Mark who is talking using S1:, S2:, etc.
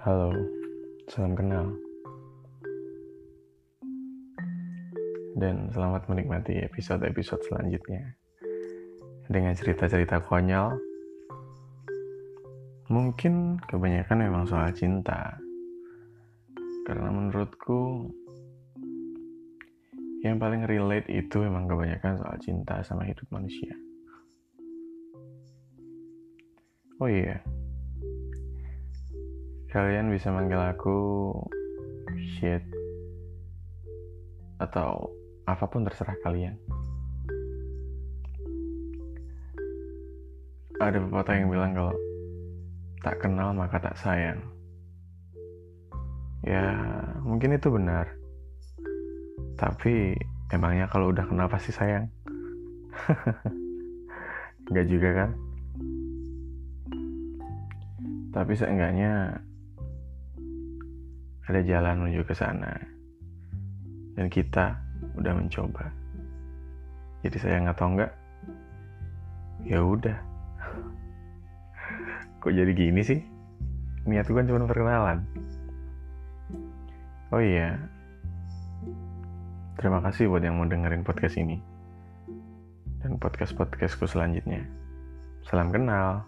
S1: Salam kenal. Dan selamat menikmati episode-episode selanjutnya. Dengan cerita-cerita konyol. Mungkin kebanyakan memang soal cinta. Karena menurutku yang paling relate itu memang kebanyakan soal cinta sama hidup manusia. Oh iya, Kalian bisa manggil aku shit atau apa pun terserah kalian. Ada pepatah yang bilang kalau tak kenal maka tak sayang. Ya, mungkin itu benar. Tapi emangnya kalau udah kenal pasti sayang? Enggak juga kan? Tapi seenggaknya ada jalan menuju ke sana. Dan kita udah mencoba. Jadi sayang atau enggak? Ya udah. Kok jadi gini sih? Niatku kan cuma perkenalan. Oh iya. Terima kasih buat yang mau dengerin podcast ini. Dan podcast-podcastku selanjutnya. Salam kenal